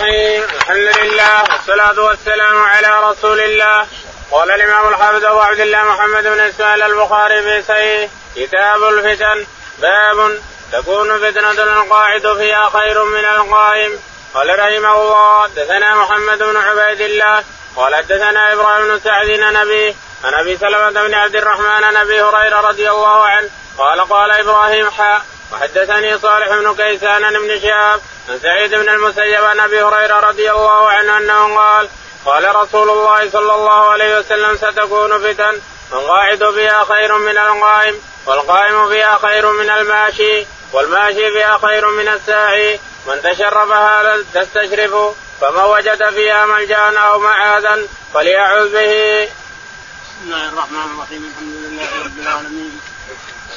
الحمد لله والصلاة والسلام على رسول الله قال الإمام الحافظ أبو عبد الله محمد بن إسماعيل البخاري في صحيح كتاب الفتن. باب تكون فتنة القاعد فيها خير من القائم. قال رحمه الله حدثنا محمد بن عبيد الله. قال حدثنا إبراهيم بن سعد عن أبيه عن أبي سلمة بن عبد الرحمن عن أبي هريرة رضي الله عنه. قال قال إبراهيم حاء وحدثني صالح بن كيسان ابن شهاب عن سعيد بن المسيب عن أبي هريرة رضي الله عنه أنه قال قال رسول الله صلى الله عليه وسلم ستكون فتن والقاعد فيها خير من القائم والقائم فيها خير من الماشي والماشي فيها خير من الساعي من تشرف هذا تستشرف فمن وجد فيها ملجأ أو معاذا فليعوذ به. بسم الله الرحمن الرحيم الحمد لله رب العالمين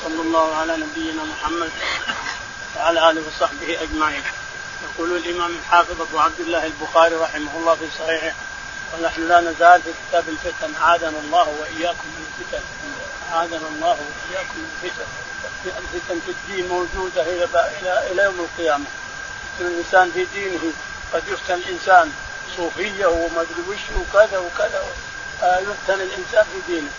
صلى الله على نبينا محمد وعلى آله وصحبه أجمعين. يقول الإمام الحافظ أبو عبد الله البخاري رحمه الله في صحيحه ونحن لا نزال في كتاب الفتن عادنا الله وإياكم من الفتن عادنا الله وإياكم من الفتن الفتن في الدين موجودة إلى إلى إلى يوم القيامة الإنسان في دينه قد يفتن الإنسان صوفية وما ادري وش وكذا وكذا آه، يفتن الإنسان في دينه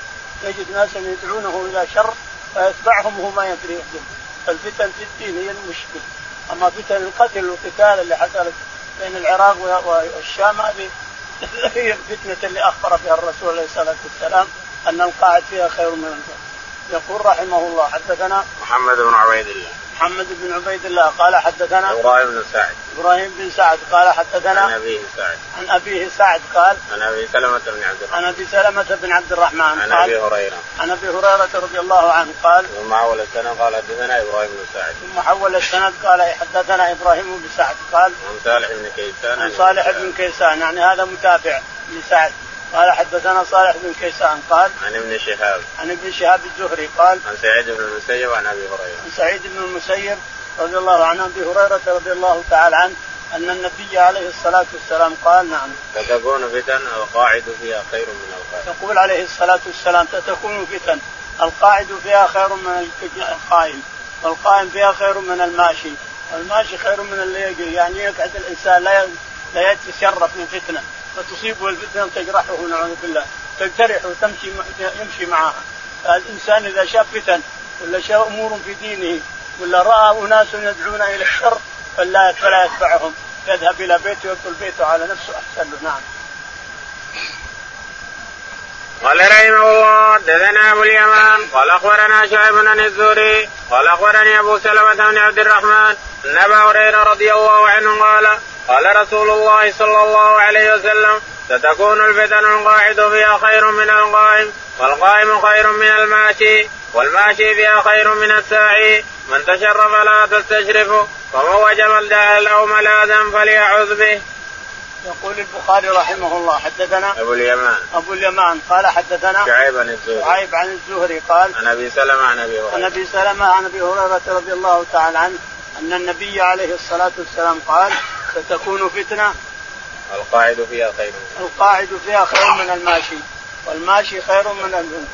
يجد ناسا يدعونه إلى شر فيتبعهم وهو ما يدري. يهدم فالفتن في الدين هي المشكلة أما فتن القتل والقتال اللي حصلت بين العراق والشام هذه هي الفتنه اللي أخبر بها الرسول عليه الصلاة والسلام أن القاعد فيها خير من القاعد يقول رحمه الله حدثنا محمد بن عبيد الله. محمد بن عبيد الله. قال حدثنا إبراهيم بن سعد. إبراهيم بن سعد. قال حدثنا عن أبيه سعد. عن أبيه سعد قال عن أبي سلمة بن عبد الرحمن. عن أبي سلمة بن عبد الرحمن عن أبي هريرة. عن أبي هريرة رضي الله عنه قال ثم حول السنة قال حدثنا إبراهيم بن سعد. ثم حول السند قال حدثنا إبراهيم بن سعد قال عن صالح بن كيسان. عن صالح بن كيسان. يعني هذا متابع لسعد. قال حدثنا صالح بن كيسان قال عن ابن شهاب. عن ابن شهاب الزهري قال عن سعيد بن المسيب وعن أبي هريرة. عن سعيد بن المسيب رضي الله عنه أبي هريرة رضي الله تعالى عنه أن النبي عليه الصلاة والسلام قال نعم. ستكون فتن القاعد فيها خير من القائم يقول عليه الصلاة والسلام ستكون فتن. القاعد فيها خير من القائم والقائم فيها خير من الماشي. والماشي خير من اللي يجري يعني يقعد الإنسان لا لا يتشرف من فتنة. فتصيبه الفتنة تجرحه نعوذ بالله. تجترح وتمشي يمشي معها. الإنسان إذا شاف فتن ولا شاف أمور في دينه ولا رأى أناس يدعون إلى الشر فلا فلا يتبعهم. يذهب إلى بيته ويدخل بيته على نفسه أحسن له. نعم. قال رحمه الله دثنا أبو اليمان قال أخبرنا شعيب بن الزهري قال أخبرني أبو سلمة بن عبد الرحمن أن أبا هريرة رضي الله عنه قال قال رسول الله صلى الله عليه وسلم ستكون الفتن القاعد فيها خير من القائم والقائم خير من الماشي والماشي فيها خير من الساعي. من تشرف لا تستشرف ومن وجب الداء أو ملاذا فليعوذ به. يقول البخاري رحمه الله حدثنا أبو اليمان. أبو اليمان قال حدثنا شعيب عن الزهري. شعيب عن الزهري قال عن أبي سلمة عن أبي هريرة. عن أبي سلمة عن أبي هريرة رضي الله تعالى عنه أن النبي عليه الصلاة والسلام قال ستكون فتنة. القاعد فيها خير. القاعد فيها خير من الماشي. والماشي خير من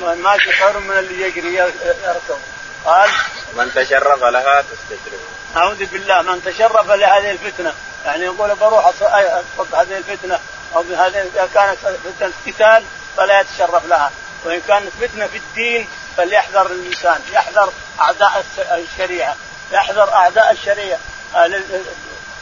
والماشي خير من اللي يجري يركض. قال من تشرف لها تستشرف اعوذ بالله من تشرف لهذه الفتنة. يعني يقول بروح اصد هذه الفتنة. أو هذه إذا كانت فتنة قتال فلا يتشرف لها. وإن كانت فتنة في الدين فليحذر الإنسان. يحذر أعداء الشريعة. يحذر أعداء الشريعة.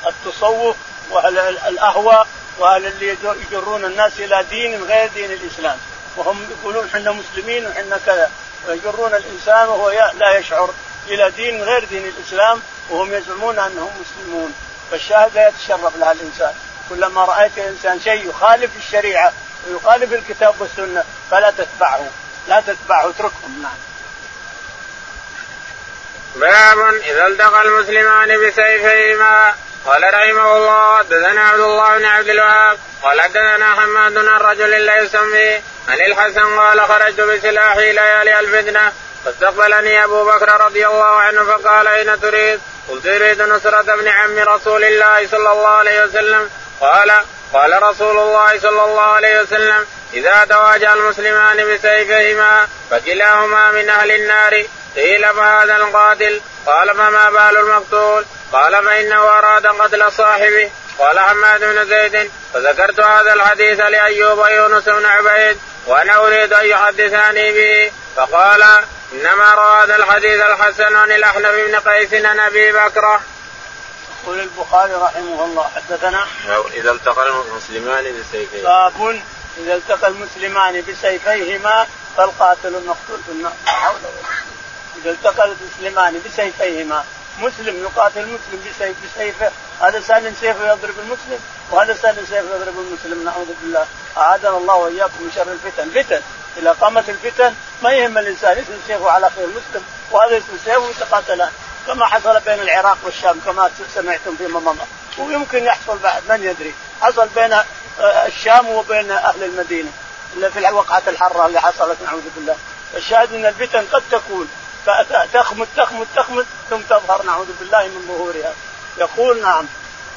التصوف وأهل الأهواء وأهل اللي يجرون الناس إلى دين غير دين الإسلام. وهم يقولون إحنا مسلمين وحنا كذا. ويجرون الإنسان وهو لا يشعر إلى دين غير دين الإسلام وهم يزعمون أنهم مسلمون. فالشاهد لا يتشرف لها الإنسان. كلما رأيت انسان شيء يخالف الشريعة ويخالف الكتاب والسنة فلا تتبعه. لا تتبعه اتركهم نعم باب إذا التقى المسلمان بسيفيهما قال رحمه الله حدثنا عبد الله بن عبد الوهاب قال حدثنا حماد عن رجل لا يسمي عن الحسن قال خرجت بسلاحي ليالي الفتنة فاستقبلني أبو بكر رضي الله عنه فقال أين تريد؟ قلت أريد نصرة ابن عم رسول الله صلى الله عليه وسلم. قال قال رسول الله صلى الله عليه وسلم إذا تواجه المسلمان بسيفهما فكلاهما من أهل النار قيل فهذا القاتل. قال فما بال المقتول؟ قال فانه اراد قتل صاحبه قال حماد بن زيد فذكرت هذا الحديث لأيوب ويونس بن عبيد وأنا أريد أن يحدثني به. فقال إنما روى هذا الحديث الحسن عن الأحنف بن قيس عن أبي بكره. يقول البخاري رحمه الله حدثنا إذا التقى المسلمان بسيفيهما باب إذا التقى المسلمان بسيفيهما فالقاتل المقتول في النار. إذا التقى المسلمان بسيفيهما مسلم يقاتل مسلم بسيف بسيفه. هذا سال سيفه يضرب المسلم وهذا سال سيفه يضرب المسلم. نعوذ بالله. أعاذنا الله وإياكم من شر الفتن. فتن. إذا قامت الفتن ما يهم الإنسان يسلم سيفه على خير مسلم وهذا يسلم سيفه ويتقاتلان كما حصل بين العراق والشام كما سمعتم فيما مضى ويمكن يحصل بعد من يدري. حصل بين آه، الشام وبين أهل المدينة في الوقعة الحره اللي حصلت نعوذ بالله. الشاهد إن الفتن قد تكون تخمد تخمد تخمد ثم تظهر نعوذ بالله من ظهورها. يقول نعم.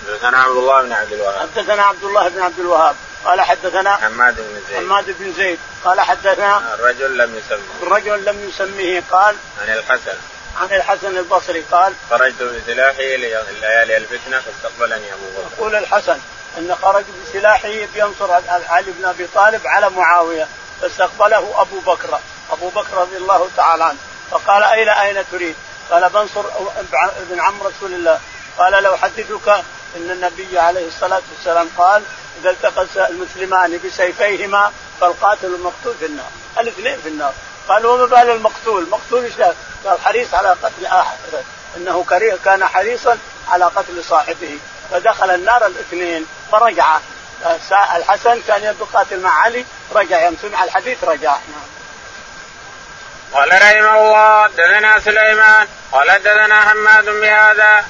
حدثنا عبد الله بن عبد الوهاب. حدثنا عبد الله بن عبد الوهاب. قال حدثنا حماد بن زيد. حماد بن زيد. قال حدثنا الرجل لم يسمه. الرجل لم يسميه. قال عن الحسن. عن الحسن البصري. قال خرجت بسلاحي ليالي الفتنة فاستقبلني أبو بكر. يقول الحسن أن خرج بسلاحه بينصر علي بن أبي طالب على معاوية فاستقبله أبو بكر. أبو بكر رضي الله تعالى عنه. فقال اين أين تريد؟ قال بنصر ابن عم رسول الله. قال لو حدثك إن النبي عليه الصلاة والسلام قال إذا التقى المسلمان بسيفيهما فالقاتل المقتول في النار. الاثنين في النار. قال وما بال المقتول؟ مقتول إيش قال حريص على قتل آحد. إنه كان حريصا على قتل صاحبه. فدخل النار الاثنين فرجع. الحسن كان يقاتل مع علي رجع يوم سمع الحديث رجع. نعم. قال رحمه الله حدثنا سليمان قال حدثنا حماد بهذا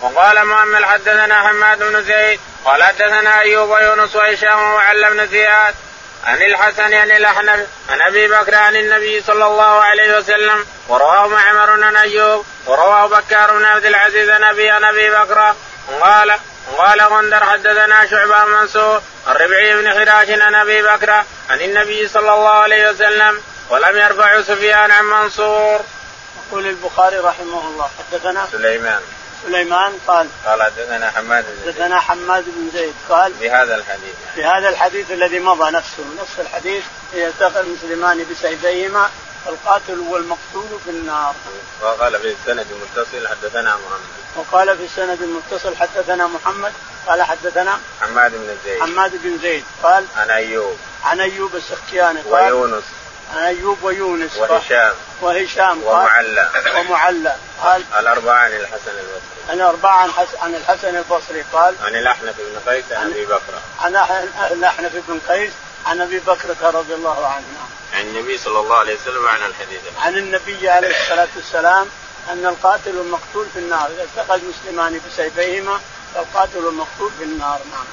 وقال محمد حدثنا حماد بن زيد قال حدثنا أيوب ويونس وهشام وعلى بن زياد عن الحسن عن الأحنف عن أبي بكر عن النبي صلى الله عليه وسلم ورواه معمر عن أيوب ورواه بكار بن عبد العزيز عن أبي عن أبي بكر قال قال غندر حدثنا شعبة منصور الربعي بن خراش عن أبي بكر عن النبي صلى الله عليه وسلم ولم يرفع سفيان عن منصور. يقول البخاري رحمه الله حدثنا سليمان سليمان قال قال حدثنا حماد بن زيد حدثنا حماد بن زيد قال بهذا الحديث يعني. بهذا الحديث الذي مضى نفسه نفس الحديث اذا التقى المسلمان بسيفيهما القاتل والمقتول في النار. وقال في السند المتصل حدثنا محمد. وقال في السند المتصل حدثنا محمد قال حدثنا حماد بن زيد. حماد بن زيد قال عن أيوب. عن أيوب السختياني قال ويونس. أيوب ويونس. وهشام. وهشام. ومعلى ومعلى قال الأربعة عن الحسن البصري. الأربعة عن عن الحسن البصري. قال عن الأحنف بن قيس عن أبي بكر. عن الأحنف بن قيس عن أبي بكر رضي الله عنه. عن النبي صلى الله عليه وسلم عن الحديث. عن النبي عليه الصلاة والسلام أن القاتل المقتول في النار إذا التقى المسلمان بسيفيهما فالقاتل المقتول في النار. نعم.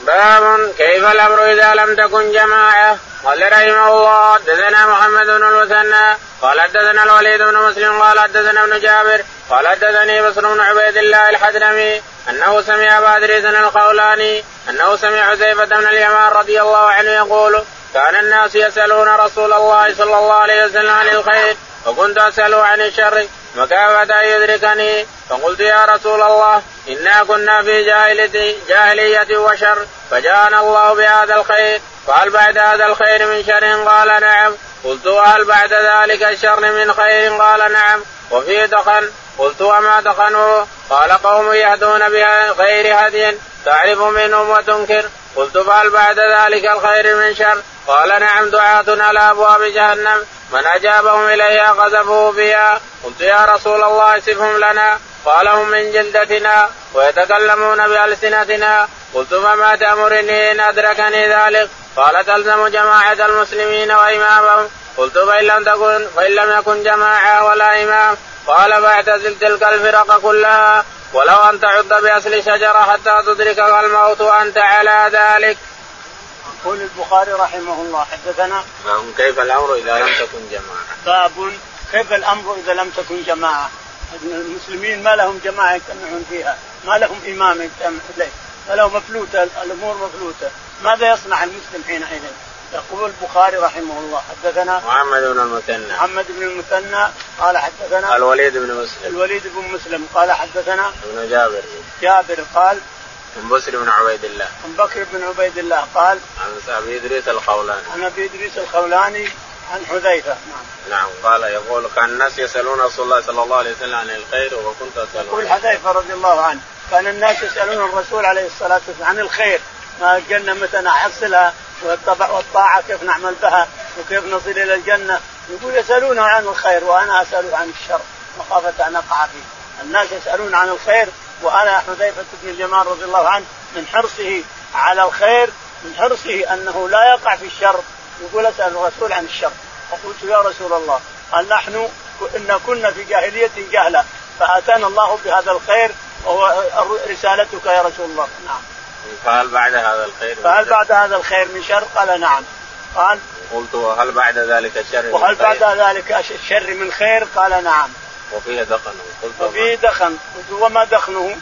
باب كيف الأمر إذا لم تكن جماعة؟ قال رحمه الله حدثنا محمد بن المثنى قال حدثنا الوليد بن مسلم قال حدثنا ابن جابر قال حدثني بصر بن عبيد الله الحدرمي أنه سمع ابا ادريس القولاني أنه سمع حذيفة بن اليمان رضي الله عنه يقول كان الناس يسألون رسول الله صلى الله عليه وسلم عن الخير وكنت اساله عن الشر مكافة يدركني فقلت يا رسول الله إنا كنا في جاهلية, جاهلية وشر فجاءنا الله بهذا الخير فهل بعد هذا الخير من شر؟ قال نعم. قلت وهل بعد ذلك الشر من خير؟ قال نعم. وفي دخن؟ قلت وما دخنوا قال قوم يهدون بغير هدي تعرف منهم وتنكر. قلت فهل بعد ذلك الخير من شر؟ قال نعم دعاة على أبواب جهنم. من أجابهم إليها قذفوه فيها. قلت يا رسول الله سفهم لنا. قال هم من جلدتنا ويتكلمون بألسنتنا. قلت فما تأمرني إن أدركني ذلك؟ قال تلزم جماعة المسلمين وإمامهم. قلت فإن لم تكن فإن لم يكن جماعة ولا إمام. قال فاعتزل تلك الفرق كلها. ولو أن تعد بأصل شجرة حتى تدركك الموت وأنت على ذلك. يقول البخاري رحمه الله حدثنا باب كيف الأمر إذا لم تكن جماعة. باب كيف الأمر إذا لم تكن جماعة. المسلمين ما لهم جماعة يجتمعون فيها، ما لهم إمام يجتمع اليه، فلو مفلوتة الأمور مفلوتة، ماذا يصنع المسلم حينئذ؟ يقول البخاري رحمه الله حدثنا محمد بن المثنى محمد بن المثنى قال حدثنا الوليد بن مسلم الوليد بن مسلم قال حدثنا ابن جابر جابر قال عن بسر بن عبيد الله عن بكر بن عبيد الله قال عن أبي إدريس الخولاني. عن أبي إدريس الخولاني عن حذيفة. نعم. نعم قال يقول كان الناس يسألون رسول الله صلى الله عليه وسلم عن الخير وكنت أسأله. يقول حذيفة رضي الله عنه كان الناس يسألون الرسول عليه الصلاة والسلام عن الخير ما الجنه متى نحصلها والطاعة كيف نعمل بها وكيف نصل إلى الجنة. يقول يسالونه عن الخير وأنا اساله عن الشر مخافة أن أقع فيه. الناس يسألون عن الخير وأنا حذيفة بن اليمان رضي الله عنه من حرصه على الخير من حرصه أنه لا يقع في الشر. يقول أسأل الرسول عن الشر. فقلت يا رسول الله قال نحن إن كنا في جاهلية جهلة فأتانا الله بهذا الخير وهو رسالتك يا رسول الله؟ نعم. فهل بعد هذا الخير؟ فهل بعد هذا الخير من شر؟ قال نعم. قال قلت وهل بعد ذلك الشر وهل بعد ذلك الشر من خير؟ قال نعم. وفيه دخن. قلت وفيه دخن. قلت وما دخنه؟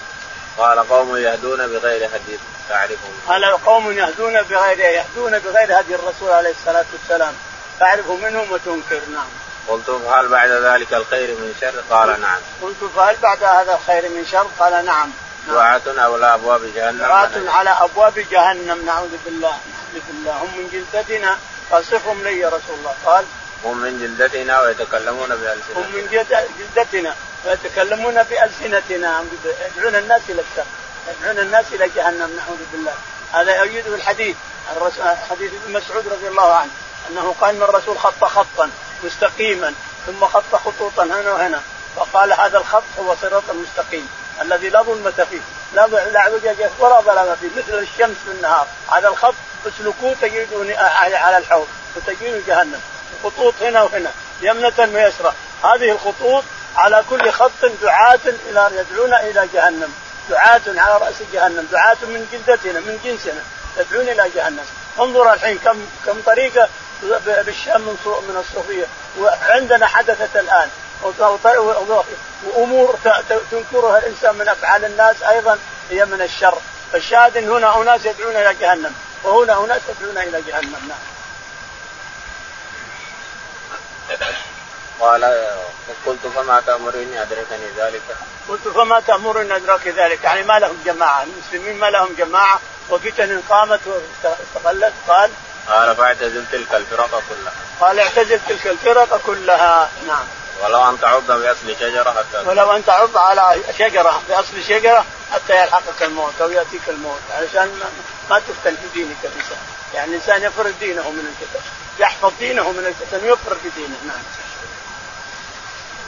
قال قوم يهدون بغير هدي تعرفهم قال قوم يهدون بغير يهدون بغير هدي الرسول عليه الصلاة والسلام. تعرف منهم وتنكر. نعم. قلت فهل بعد ذلك الخير من شر؟ قال نعم. قلت فهل بعد هذا الخير من شر؟ قال نعم. دعاة على أبواب جهنم. دعاة على أبواب جهنم. نعوذ بالله. نعوذ بالله. هم من جلدتنا. فاصفهم لي يا رسول الله. قال هم من جلدتنا ويتكلمون بألسنتنا. هم من جلدتنا ويتكلمون بألسنتنا. يدعون الناس إلى الشر. يدعون الناس إلى جهنم. نعوذ بالله. هذا يؤيده الحديث. حديث ابن مسعود رضي الله عنه. أنه قال إن الرسول خط خطا مستقيما ثم خط خطوطا هنا وهنا. فقال هذا الخط هو صراط المستقيم الذي لا ظلمة فيه. لا لا عوجة ولا ظلام فيه. مثل الشمس في النهار هذا الخط اسلكوه تجدون على الحوض. وتجدون جهنم. خطوط هنا وهنا يمنة ويسرى. هذه الخطوط على كل خط دعاة إلى يدعون إلى جهنم. دعاة على رأس جهنم دعاة من جلدتنا من جنسنا يدعون إلى جهنم. انظر الحين كم كم طريقة بالشام من من الصوفية. وعندنا حدثت الآن. وأمور تنكرها الإنسان من أفعال الناس أيضا هي من الشر. فالشاهد هنا أناس يدعون إلى جهنم. وهنا أناس يدعون إلى جهنم. نعم. قال قلت فما تأمرني أدركني ذلك؟ قلت فما تأمرني أدرك ذلك؟ يعني ما لهم جماعة المسلمين ما لهم جماعة. وفتن قامت واستغلت قال قال فاعتزل تلك الفرق كلها. قال اعتزل تلك الفرق كلها. نعم. ولو أن تعض بأصل شجرة حتى ولو أن تعض على شجرة بأصل شجرة حتى يلحقك الموت أو يأتيك الموت. علشان ما تفتن في دينك الانسان يعني الإنسان يفرد دينه من الفتن يحفظ دينه من الفتن ويفرد بدينه نعم.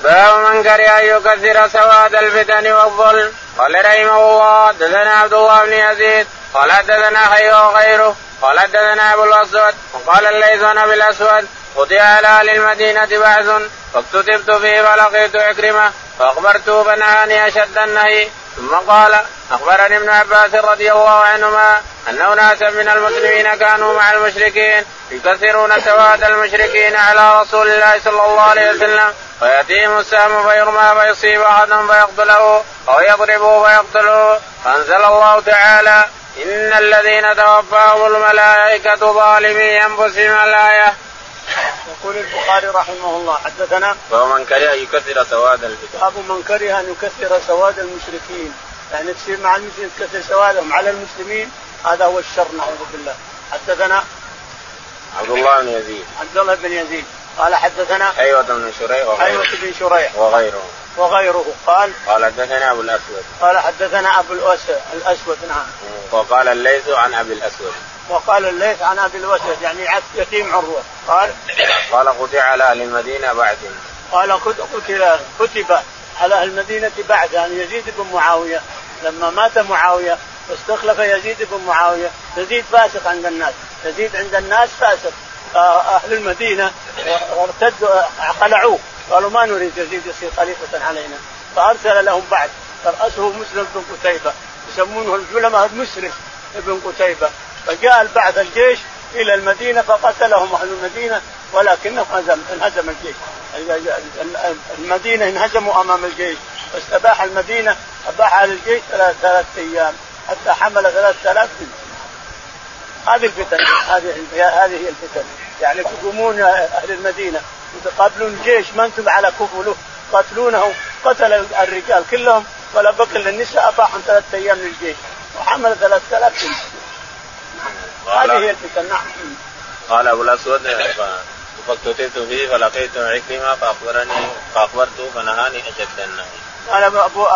باب من كره أن يكثر سواد الفتن والظلم. قال رحمه الله حدثنا عبد الله بن يزيد قال حدثنا خير وغيره قال حدثنا أبو الأسود وقال الليث ابي الأسود قضي على أهل المدينة بعث فاكتتبت فيه فلقيت عكرمة فاخبرته فنهاني أشد النهي. ثم قال أخبرني ابن عباس رضي الله عنهما أن أناسا من المسلمين كانوا مع المشركين يكثرون سواد المشركين على رسول الله صلى الله عليه وسلم فيأتيهم السهم فيرمى فيصيب أحدهم فيقتله أو يضربه فيقتله. فأنزل الله تعالى إن الذين توفاهم الملائكة ظالمي أنفسهم الآية. يقول البخاري رحمه الله حدثنا باب من كره أن يكثر سواد الفتن باب من كره أن يكثر سواد المشركين. يعني تصير مع المسلمين تكثر سوادهم على المسلمين هذا هو الشر نعوذ بالله. حدثنا عبد الله بن يزيد. عبد الله بن يزيد. قال حدثنا أيوة بن شريح وغيره. أيوة بن شريح وغيره. وغيره. قال قال حدثنا أبو الأسود. قال حدثنا أبو الاسود الأسود نعم. وقال الليث عن أبي الأسود. وقال الليث عن أبي الاسود يعني يتيم عروة. قال؟ قال قطع على أهل المدينة بعد. قال قتل كتب على أهل المدينة بعد يعني يزيد بن معاوية. لما مات معاوية واستخلف يزيد بن معاوية يزيد فاسق عند الناس. يزيد عند الناس فاسق. أهل المدينة ارتدوا خلعوه. قالوا ما نريد يزيد يصير خليفة علينا. فأرسل لهم بعد. فرأسه مسلم بن قتيبة يسمونه العلماء مسلم بن قتيبة. فجاء البعث الجيش إلى المدينة فقتلهم أهل المدينة ولكنه هزم انهزم الجيش. المدينة انهزموا أمام الجيش. واستباح المدينة أباح على الجيش ثلاث ثلاث أيام حتى حمل ثلاث آلاف هذه الفتن هذه هذه هي الفتن. يعني تقومون أهل المدينة تقابلون جيش ما أنتم على كفله. قتلونه قتل الرجال كلهم ولا بقي للنساء اطاحوا ثلاثة أيام للجيش. وحمل ثلاثة آلاف هذه هي الفتن نعم. قال أبو الأسود فاكتتبت فيه فلقيت عكرمة فاخبرني فاخبرته فنهاني اشد النهي. قال ابو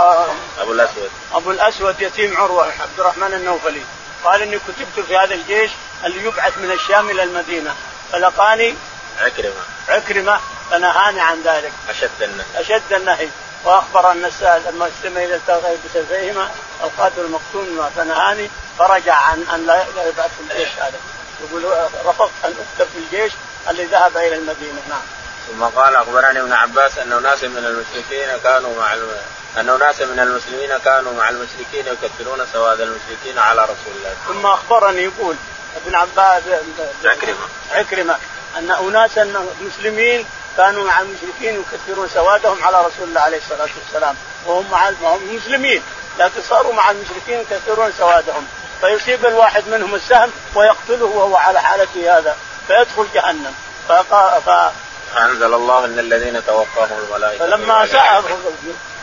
ابو الأسود. أبو الأسود يتيم عروة عبد الرحمن النوفلي. قال إني كتبت في هذا الجيش اللي يبعث من الشام إلى المدينة. فلقاني عكرمة. عكرمة فنهاني عن ذلك. أشد النهي. أشد النهي. وأخبر أن لما استمع إلى بسيفيهما القاتل المقتول فنهاني فرجع عن ان لا يبعث في الجيش هذا يقول رفضت أن اكتب في الجيش اللي ذهب إلى المدينة نعم. ثم قال أخبرني ابن عباس أن ناس من المشركين كانوا مع الم... أن ناس من المسلمين كانوا مع المشركين يكثرون سواد المشركين على رسول الله. ثم أخبرني يقول ابن عباس عكرمة عكرمة أن أناسا مسلمين كانوا مع المشركين يكثرون سوادهم على رسول الله عليه الصلاة والسلام وهم مع هم مسلمين لكن صاروا مع المشركين يكثرون سوادهم فيصيب الواحد منهم السهم ويقتله وهو على حالته هذا فيدخل جهنم فقال ف... فأنزل الله إن الذين توفاهم الملائكة فلما سأل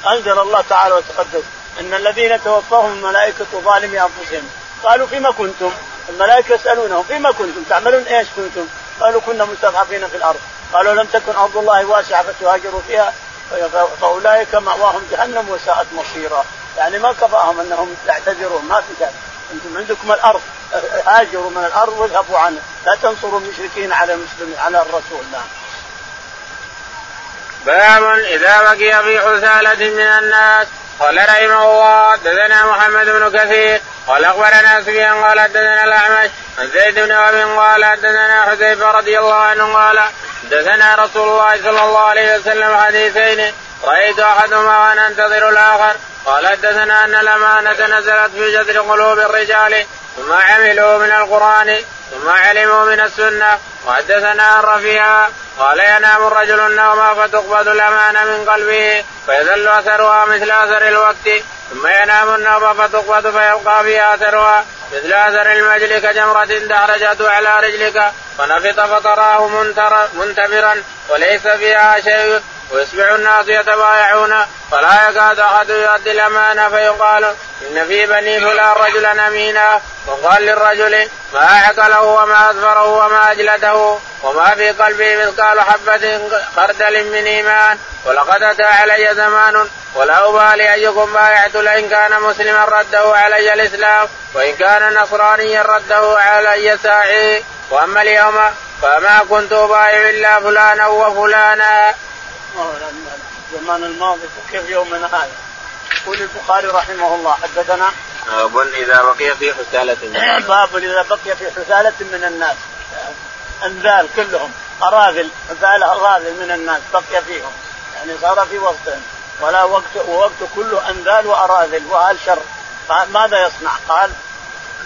أنزل الله تعالى وتقدس إن الذين توفاهم الملائكة ظالمي أنفسهم قالوا فيما كنتم؟ الملائكة يسألونهم فيما كنتم؟ تعملون إيش كنتم؟ قالوا كنا مستضعفين في الأرض قالوا لم تكن أرض الله واسعة فتهاجروا فيها فأولئك مأواهم جهنم وساءت مصيرا. يعني ما كفاهم أنهم يعتذرون ما في أنتم عندكم الأرض هاجروا من الأرض واذهبوا عنه لا تنصروا المشركين على المسلمين على الرسول نعم. باب إذا بقي في حثالة من الناس قال رحمه الله حدثنا محمد بن كثير قال أخبرنا سفيان قال حدثنا الأعمش عن زيد بن أبي قال حدثنا حذيفة رضي الله عنه قال حدثنا رسول الله صلى الله عليه وسلم حديثين. رأيت أحدهما وأنا أنتظر الآخر. قال حدثنا أن الأمانة نزلت في جذر قلوب الرجال. ثم عملوا من القرآن. ثم علموا من السنة. وحدثنا الرفيع قال ينام الرجل النوم فتقبض الأمانة من قلبه فيذل أثرها مثل أثر الوقت. ثم ينام النوم فتقبض فيبقى فيها أثرها. مثل أثر المجل كجمرة دحرجته على رجلك فنفط فتراه منتبرا وليس فيها شيء. ويصبح الناس يتبايعون. فلا يكاد أحد يؤدي الأمانة فيقال إن في بني فلان رجلا امينا. وقال للرجل ما عقله وما أظفره وما أجلده وما في قلبه مثقال حبة خردل من إيمان. ولقد أتى علي زمان ولا أبالي أيكم بايعت لئن كان مسلما رده علي الإسلام وإن كان نصرانيا رده علي ساعي. وأما اليوم فما كنت أبايع إلا فلانا وفلانا. الزمان الماضي وكيف يومنا هذا؟ يقول البخاري رحمه الله حدثنا باب إذا بقي في حثالة باب إذا بقي في حثالة من الناس. انذال كلهم أراذل حثالة أراذل من الناس بقي فيهم. يعني صار في وسطهم. ولا وقت ووقت كله انذال وأراذل. واهل شر؟ ماذا يصنع؟ قال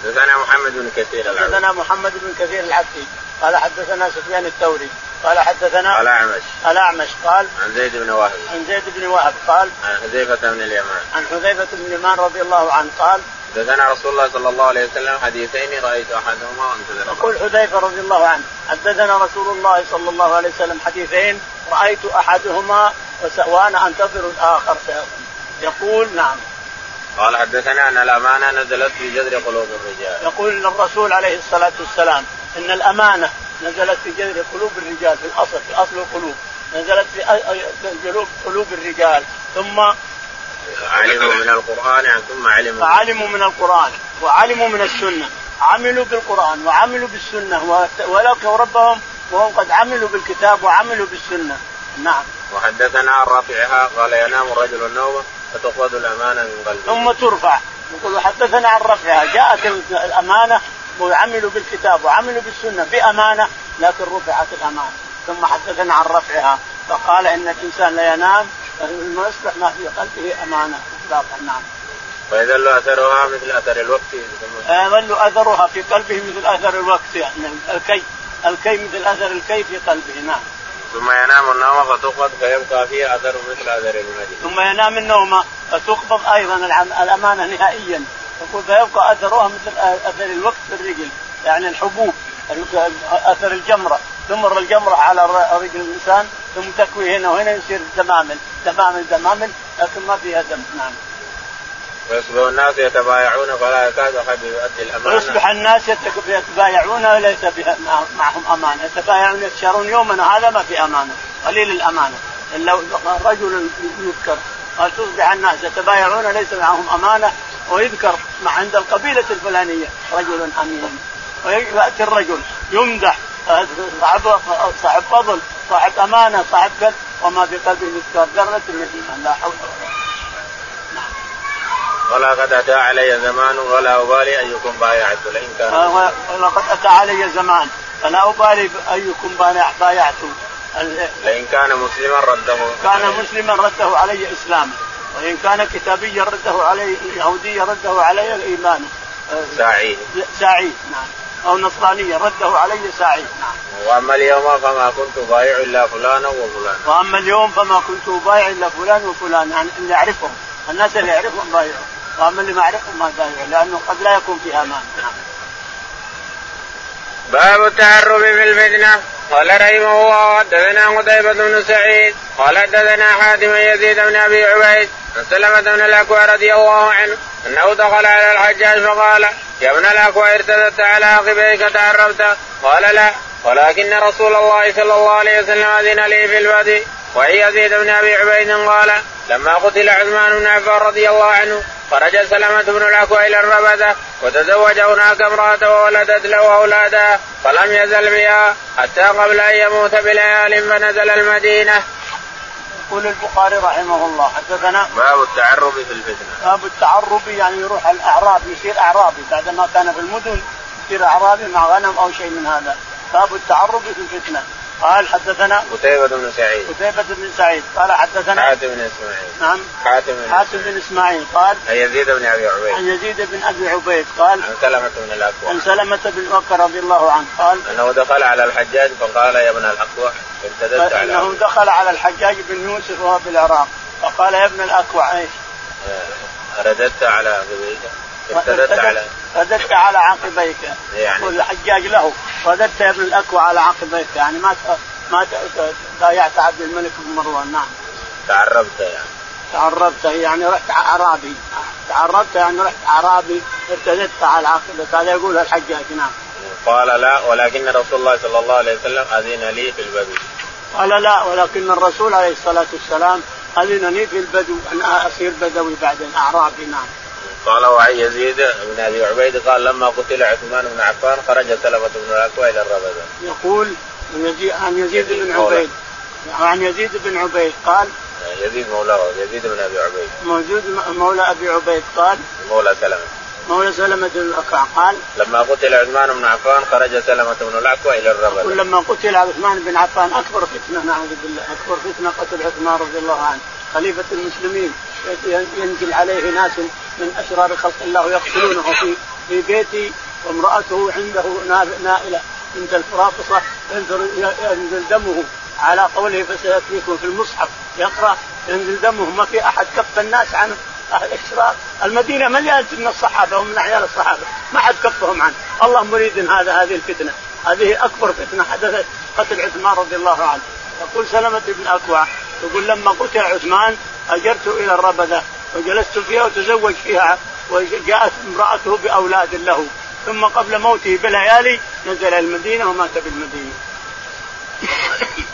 حدثنا محمد بن كثير حدثنا محمد بن كثير العبدي قال حدثنا سفيان الثوري. قال حدثنا الاعمش الاعمش قال عن زيد بن وهب. عن زيد بن وهب. قال عن حذيفة بن اليمان. عن حذيفة بن اليمان رضي الله عنه. قال حدثنا رسول الله صلى الله عليه وسلم حديثين رأيت أحدهما وأنتظر. يقول حذيفة رضي الله عنه. حدثنا رسول الله صلى الله عليه وسلم حديثين. رأيت أحدهما وأنا أنتظر الآخر يقول نعم. قال حدثنا أن الأمانة نزلت في جذر قلوب الرجال. يقول الرسول عليه الصلاة والسلام إن الأمانة نزلت في جذر قلوب الرجال في الاصل في أصل القلوب. نزلت في جلوب قلوب الرجال. ثم علموا من القرآن ثم علموا فعلموا من القرآن وعلموا من السنة. عملوا بالقرآن وعملوا بالسنة ولقوا ربهم وهم قد عملوا بالكتاب وعملوا بالسنة. نعم. وحدثنا عن رافعها قال ينام الرجل النوم فتقبض الأمانة من قلبه. ثم ترفع. يقول حدثنا عن رفعها جاءت الأمانة وعملوا بالكتاب وعملوا بالسنة بأمانة لكن رفعت الأمانة ثم حدثنا عن رفعها فقال إن الإنسان لا ينام يصبح ما في قلبه أمانة اطلاقا نعم. ويظل أثرها مثل أثر الوكت يظل أثرها في قلبه مثل أثر الوكت يعني الكي الكي مثل أثر الكي في قلبه نعم. ثم ينام النوم فتقبض فيبقى فيه أثر مثل أثر المجل. ثم ينام النوم فتقبض أيضا الأمانة نهائيا يقول فيبقى أثرها مثل أثر الوقت في الرجل يعني الحبوب أثر الجمرة تمر الجمرة على رجل الإنسان ثم تكوي هنا وهنا يصير دمامل دمامل دمامل لكن ما فيها دم نعم. ويصبح الناس يتبايعون فلا يكاد أحد يؤدي الأمانة. ويصبح الناس يتبايعون وليس معهم أمانة، يتبايعون يتشارون يومنا هذا ما في أمانة، قليل الأمانة، إلا رجل يذكر قال تصبح الناس يتبايعون ليس معهم أمانة ويذكر مع عند القبيلة الفلانية رجل أمين. ويأتي الرجل يمدح. صاحب صاحب فضل صاحب أمانة صاحب كذب وما في قلبه مثقال ذرة من الايمان لا حول ولا قوة. ولا قد أتى علي زمان ولا أبالي أيكم بايعت لئن كان ولقد أتى علي زمان. فلا أبالي أيكم بايعت لئن كان مسلما رده. كان مسلما رده علي إسلامه. وإن كان كتابيا رده علي يهوديا رده علي إيمانه. ساعي. ساعي نعم. أو نصرانيا رده علي ساعي نعم. وأما اليوم فما كنت بايع إلا فلانا وفلانا. وأما اليوم فما كنت بايع إلا فلان وفلان يعني اللي يعرفهم الناس اللي يعرفهم بايعوا. وأما اللي ما يعرفهم ما بايعوا لأنه قد لا يكون في أمان نعم. باب التعرب في الفتنة. قال رحمه الله حدثنا قتيبة بن سعيد قال حدثنا حاتم يزيد بن أبي عبيد عن سلمة بن الأكوع رضي الله عنه أنه دخل على الحجاج فقال يا ابن الأكوع ارتدت على عقبيك تعربت قال لا ولكن رسول الله صلى الله عليه وسلم أذن لي في الوادي وعي يزيد بن أبي عبيد قال لما قتل عثمان بن عفان رضي الله عنه خرج سلمة بن الأكوع إلى الربذة وتزوج هناك امرأة وولدت له أولادا فلم يزل بها حتى قبل أن يموت بليال فنزل المدينة. يقول البخاري رحمه الله حدثنا باب التعرب في الفتنة. باب التعرب يعني يروح الأعراب يصير أعرابي بعد ما كان في المدن يصير أعرابي مع غنم أو شيء من هذا. باب التعرب في الفتنة. قال حدثنا قتيبة بن سعيد. قتيبة بن سعيد. قال حدثنا حاتم بن إسماعيل. نعم. حاتم بن حاتم بن إسماعيل. قال عن يزيد بن أبي عبيد. عن يزيد بن أبي عبيد قال عن سلمة بن الأكوع. عن سلمة بن الأكوع رضي الله عنه قال أنه دخل على الحجاج فقال يا ابن الأكوع ارتدت على أنه دخل على الحجاج بن يوسف وهو بالعراق. فقال يا ابن الأكوع إيش؟ رددت على عقبيك ارتدت على رددت على عقبيك يعني. الحجاج له. رددت يا ابن الاكوع على عقبيك يعني ما ما بايعت عبد الملك بن مروان. نعم. تعربت يعني. تعربت يعني رحت أعرابي. تعربت يعني رحت أعرابي ارتدت على العقبة هذا يقول الحجاج نعم. قال لا ولكن رسول الله صلى الله عليه وسلم أذن لي في البدو. قال لا ولكن الرسول عليه الصلاة والسلام أذن لي في البدو أن أصير بدوي بعدين اعرابي نعم. قال وعن يزيد بن أبي عبيد قال لما قتل عثمان بن عفان خرج سلمة بن الاكوع إلى الربذة. يقول عن يزيد بن عبيد. عن يزيد بن عبيد قال يزيد مولاه يزيد بن أبي عبيد. موجود مولى أبي عبيد قال مولى سلمة. مولى سلمة بن الأكوع قال لما قتل عثمان بن عفان خرج سلمة بن الأكوع إلى الربذة لما قتل عثمان بن عفان أكبر فتنة نعوذ بالله أكبر فتنة قتل عثمان رضي الله عنه. خليفة المسلمين. ينزل عليه ناس من أشرار خلق الله يقتلونه في في بيتي وامرأته عنده نائلة. عند الفرافصة ينزل دمه. على قوله فسيكفيكم في المصحف. يقرأ ينزل دمه. ما في أحد كف الناس عنه الاشرار المدينة مليانة من الصحابة ومن اعيان الصحابة. ما حد كفهم عنه. الله مريد هذا هذه الفتنة. هذه أكبر فتنة حدثت قتل عثمان رضي الله عنه. يقول سلمة بن أكوع يقول لما قتل عثمان أجرت إلى الربذة وجلست فيها وتزوج فيها وجاءت امرأته بأولاد له. ثم قبل موته بليالي نزل المدينة ومات بالمدينة.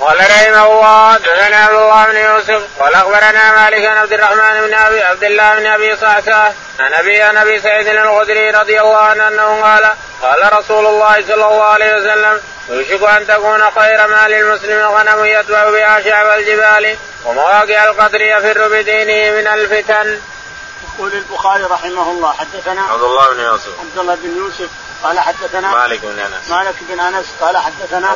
قال رحمه الله دثنا عبد الله بن يوسف قال أخبرنا مالك بن عبد الرحمن بن ابي عبد الله بن أبي صعصع عن ابي عن أبي سعيد الخدري رضي الله عنه أنه قال قال رسول الله صلى الله عليه وسلم يوشك أن تكون خير مال المسلم غنم يتبع بها شعب الجبال ومواقع القدر يفر بدينه من الفتن. يقول البخاري رحمه الله حدثنا عبد الله بن يوسف عبد الله بن يوسف قال حدثنا مالك بن أنس. مالك بن أنس قال حدثنا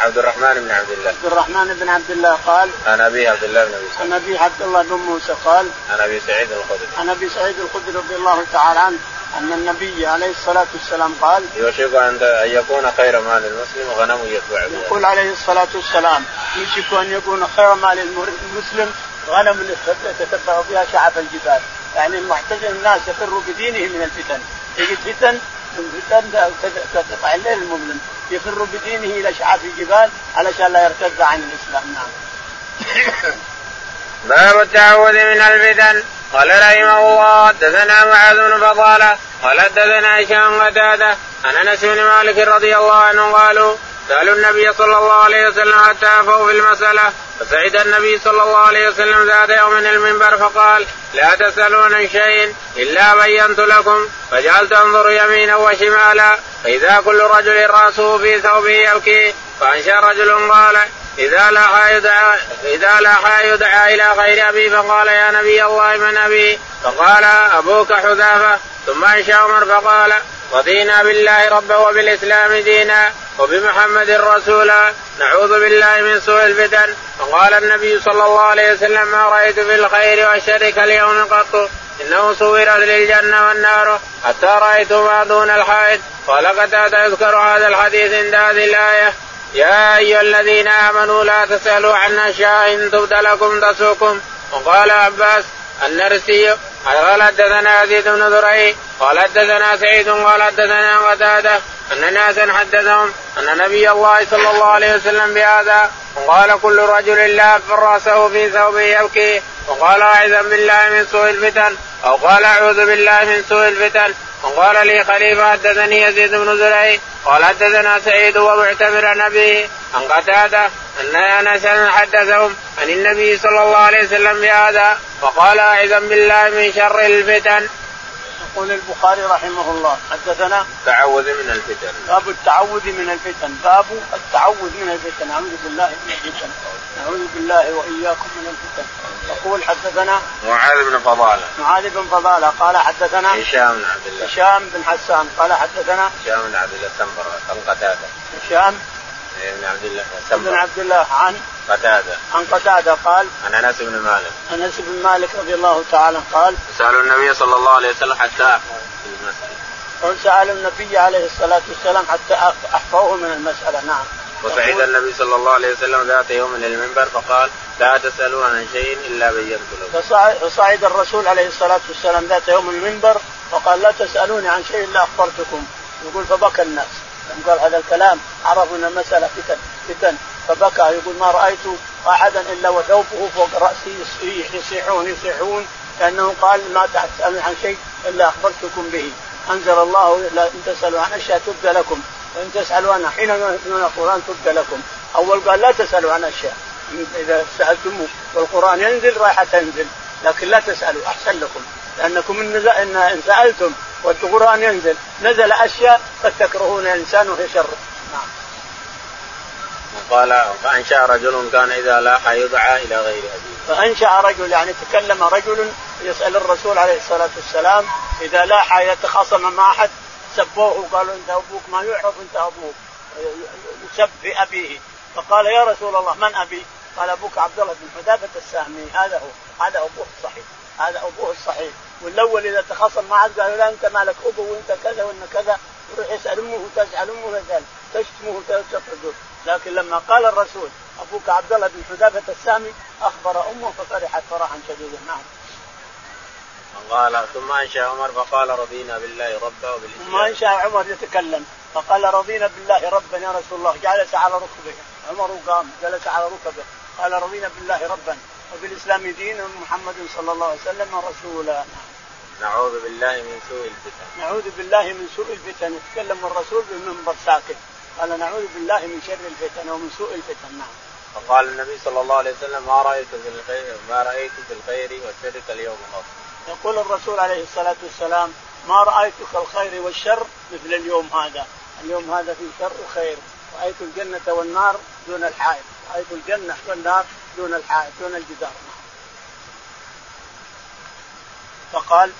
عبد الرحمن بن عبد الله. عبد الرحمن بن عبد الله قال عن أبي عبد الله بن أبي عن أبي عبد الله بن موسى قال عن أبي سعيد الخدري. عن أبي سعيد الخدري رضي الله تعالى عنه أن النبي عليه الصلاة والسلام قال يوشك أن يكون خير مال المسلم غنم يتبع بها يقول عليه الصلاة والسلام يوشك أن يكون خير مال المسلم غنم يتتبع بها شعب الجبال. يعني المعتزل الناس يفر بدينه من الفتن. يجد فتن الفتن كقطع الليل المظلم يفر بدينه إلى شعاب الجبال علشان لا يرتد عن الإسلام نعم. باب التعوذ من الفتن قال رحمه الله حدثنا معاذ بن فضالة قال حدثنا هشام قتاده عن أنس بن مالك رضي الله عنه قالوا سألوا النبي صلى الله عليه وسلم حتى افوا في المسألة؟ فسعد النبي صلى الله عليه وسلم ذات يوم من المنبر فقال لا تسألون عن شيء إلا بينت لكم فجعلت أنظر يمينا وشمالا فإذا كل رجل رأسه في ثوبه يبكي فأنشأ رجل قال إذا لاح يدعى إذا يدعى إلى غير أبي فقال يا نبي الله من أبي؟ فقال أبوك حذافة. ثم أنشأ عمر فقال رضينا بالله ربا وبالإسلام دينا. وبمحمد رسولا نعوذ بالله من سوء الفتن. فقال النبي صلى الله عليه وسلم ما رأيت في الخير والشر كاليوم قط. إنه صورت للجنة والنار حتى رايت ما دون الحائط. قال قتاده يذكر هذا الحديث عند هذه الآية. يا أيها الذين آمنوا لا تسألوا عن أشياء إن تبد لكم تسوكم وقال عباس النرسي قال حدثنا يزيد بن ذري قال حدثنا سعيد قال حدثنا قتادة أن ناسا حدثهم أن نبي الله صلى الله عليه وسلم بهذا وقال كل رجل لا راسه في ثوبه يبكي وقال أعوذ بالله من سوء الفتن أو قال أعوذ بالله من سوء الفتن. وقال لي خليفة حدثني يزيد بن زرعي قال حدثنا سعيد ومعتمر عن أبيه عن قتادة أن أنس حدثهم عن النبي صلى الله عليه وسلم بهذا وقال أعوذ بالله من شر الفتن. يقول البخاري رحمه الله حدثنا التعوذ من الفتن. باب التعوذ من الفتن. باب التعوذ من الفتن. اعوذ بالله من الفتن. نعوذ بالله وإياكم من الفتن. يقول حدثنا معاذ بن فضالة. معاذ بن فضالة. قال حدثنا هشام بن عبد الله. هشام بن حسان. قال حدثنا هشام بن عبد الله عن قتادة. هشام بن عبد الله بن عبد الله عن قتادة. عن قتادة قال عن أنس بن مالك. أنس بن مالك رضي الله تعالى قال سألوا النبي صلى الله عليه وسلم حتى في المسألة سأل النبي عليه الصلاة والسلام حتى أحفوه من المسألة. نعم. وسعيد النبي صلى الله عليه وسلم ذات يوم من المنبر فقال لا تسألوا عن شيء إلا بينت لكم فصعد الرسول عليه الصلاة والسلام ذات يوم من المنبر وقال لا تسألوني عن شيء إلا أخبرتكم. يقول فبكى الناس. قال هذا الكلام عرفوا إن المسألة فتن فتن. فبكى يقول ما رأيت أحدا إلا وثوبه فوق رأسي يصيحون يصيحون كانه قال ما تسالون عن شيء إلا أخبرتكم به. أنزل الله إن تسألوا عن أشياء تبدى لكم. وإن تسألوا عنها حين يؤمنون القران تبدى لكم. أول قال لا تسألوا عن أشياء. إذا سالتموه والقرآن ينزل رايحه تنزل. لكن لا تسألوا أحسن لكم. لأنكم ان إن سألتم والقرآن ينزل. نزل أشياء قد تكرهون الإنسان وهي شر. نعم. وقال فأنشأ رجل كان إذا لاح يدعى إلى غير أبيه. فأنشأ رجل يعني تكلم رجل يسأل الرسول عليه الصلاة والسلام إذا لاح يتخاصم مع أحد سبوه وقالوا إنت أبوك ما يعرف إنت أبوك. يسب بابيه فقال يا رسول الله من أبي؟ قال أبوك عبد الله بن حذافة السهمي. هذا هو. هذا أبوه الصحيح. هذا أبوه الصحيح. والأول إذا تخاصم معه قالوا لا أنت مالك أبو وأنت كذا وأنت كذا يروح يسال امه وتزعل امه ذلك تشتمه وتشتمه لكن لما قال الرسول أبوك عبد الله بن حذافة السامي أخبر أمه ففرحت فرحا شديدا نعم. قال ثم أنشأ عمر فقال رضينا بالله ربا وبالإسلام. ثم أنشأ عمر يتكلم فقال رضينا بالله ربا يا رسول الله جلس على ركبه. عمر قام جلس على ركبه. قال رضينا بالله ربا وبالإسلام دينا محمد صلى الله عليه وسلم رسولا. نعوذ بالله من سوء الفتن. نعوذ بالله من سوء الفتن. يتكلم الرسول بالمنبر ساكت قال نعوذ بالله من شر الفتن ومن سوء الفتن. نعم. فقال النبي صلى الله عليه وسلم ما رأيت في الخير ما رأيت في الخير والشر كاليوم قط. يقول الرسول عليه الصلاة والسلام ما رايت كالخير والشر مثل اليوم هذا، اليوم هذا في شر وخير، رأيت الجنة والنار دون الحائط، رأيت الجنة والنار دون الحائط دون الجدار. فقال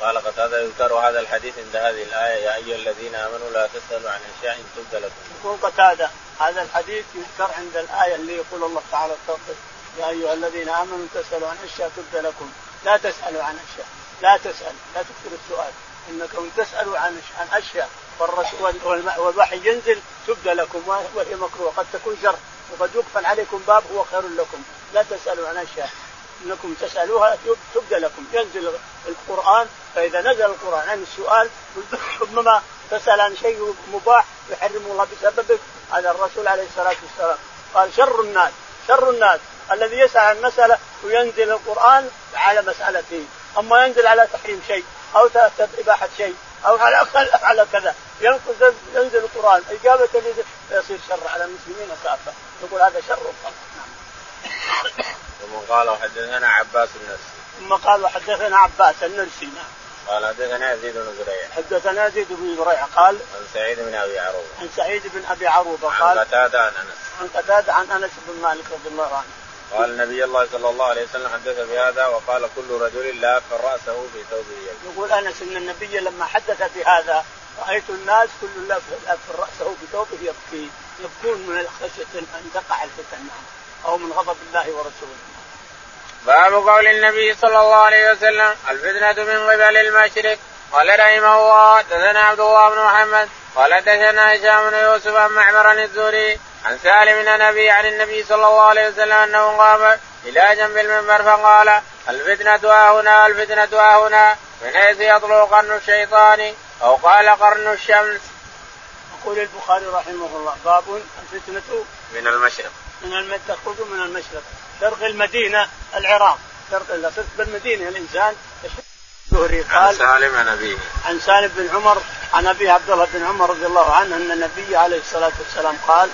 قال قتادة يذكر هذا الحديث عند هذه الآية يا أيها الذين آمنوا لا تسألوا عن أشياء تبد لكم. يقول قتادة هذا الحديث يذكر عند الآية اللي يقول الله تعالى يا أيها الذين آمنوا تسألوا عن أشياء تبد لكم. لا تسألوا عن أشياء لا تسأل لا تكثر السؤال. إنكم تسألوا عن عن والرسول والوحي ينزل تبدى لكم وهي مكروه قد تكون شر وقد يقفل عليكم باب هو خير لكم. لا تسألوا عن أشياء. انكم تسالوها تبدى لكم. ينزل القرآن فإذا نزل القرآن عن السؤال ربما تسأل عن شيء مباح يحرم الله بسببه. هذا الرسول عليه الصلاة والسلام. قال شر الناس شر الناس. الذي يسأل عن مسألة وينزل القرآن على مسالته أما ينزل على تحريم شيء أو إباحة شيء أو على على كذا. ينزل القرآن. إجابة يصير شر على المسلمين كافه يقول هذا شر. نعم. ثم قال وحدثنا عباس النرسي ثم قال وحدثنا عباس النرسي نعم. قال حدثنا يزيد بن زريع. حدثنا يزيد بن زريع قال عن سعيد بن أبي عروبة. عن سعيد بن أبي عروبة قال عن قتادة عن أنس. عن قتادة عن أنس بن مالك رضي الله عنه. قال النبي الله صلى الله عليه وسلم حدث بهذا وقال كل رجل لا راسه في ثوبه يقول أنس إن النبي لما حدث بهذا رأيت الناس كل لف راسه في ثوبه يبكي يبكون من خشيه أن تقع الفتن أو من غضب الله ورسوله. باب قول النبي صلى الله عليه وسلم الفتنة من قبل المشرق قال رحمه الله دثنا عبد الله بن محمد قال دثنا هشام بن يوسف عن معمر الزهري عن سالم بن نبي عن النبي صلى الله عليه وسلم أنه قام إلى جنب المنبر فقال الفتنة ها هنا الفتنة ها هنا من حيث يطلع قرن الشيطان أو قال قرن الشمس. يقول البخاري رحمه الله باب الفتنة من المشرق. من المشرق تخرج من المشرق. شرق المدينة العراق. شرق اذا صرت بالمدينة الإنسان الزهري قال عن سالم عن أبيه. عن سالم بن عمر عن أبي عبد الله بن عمر رضي الله عنه أن النبي عليه الصلاة والسلام قال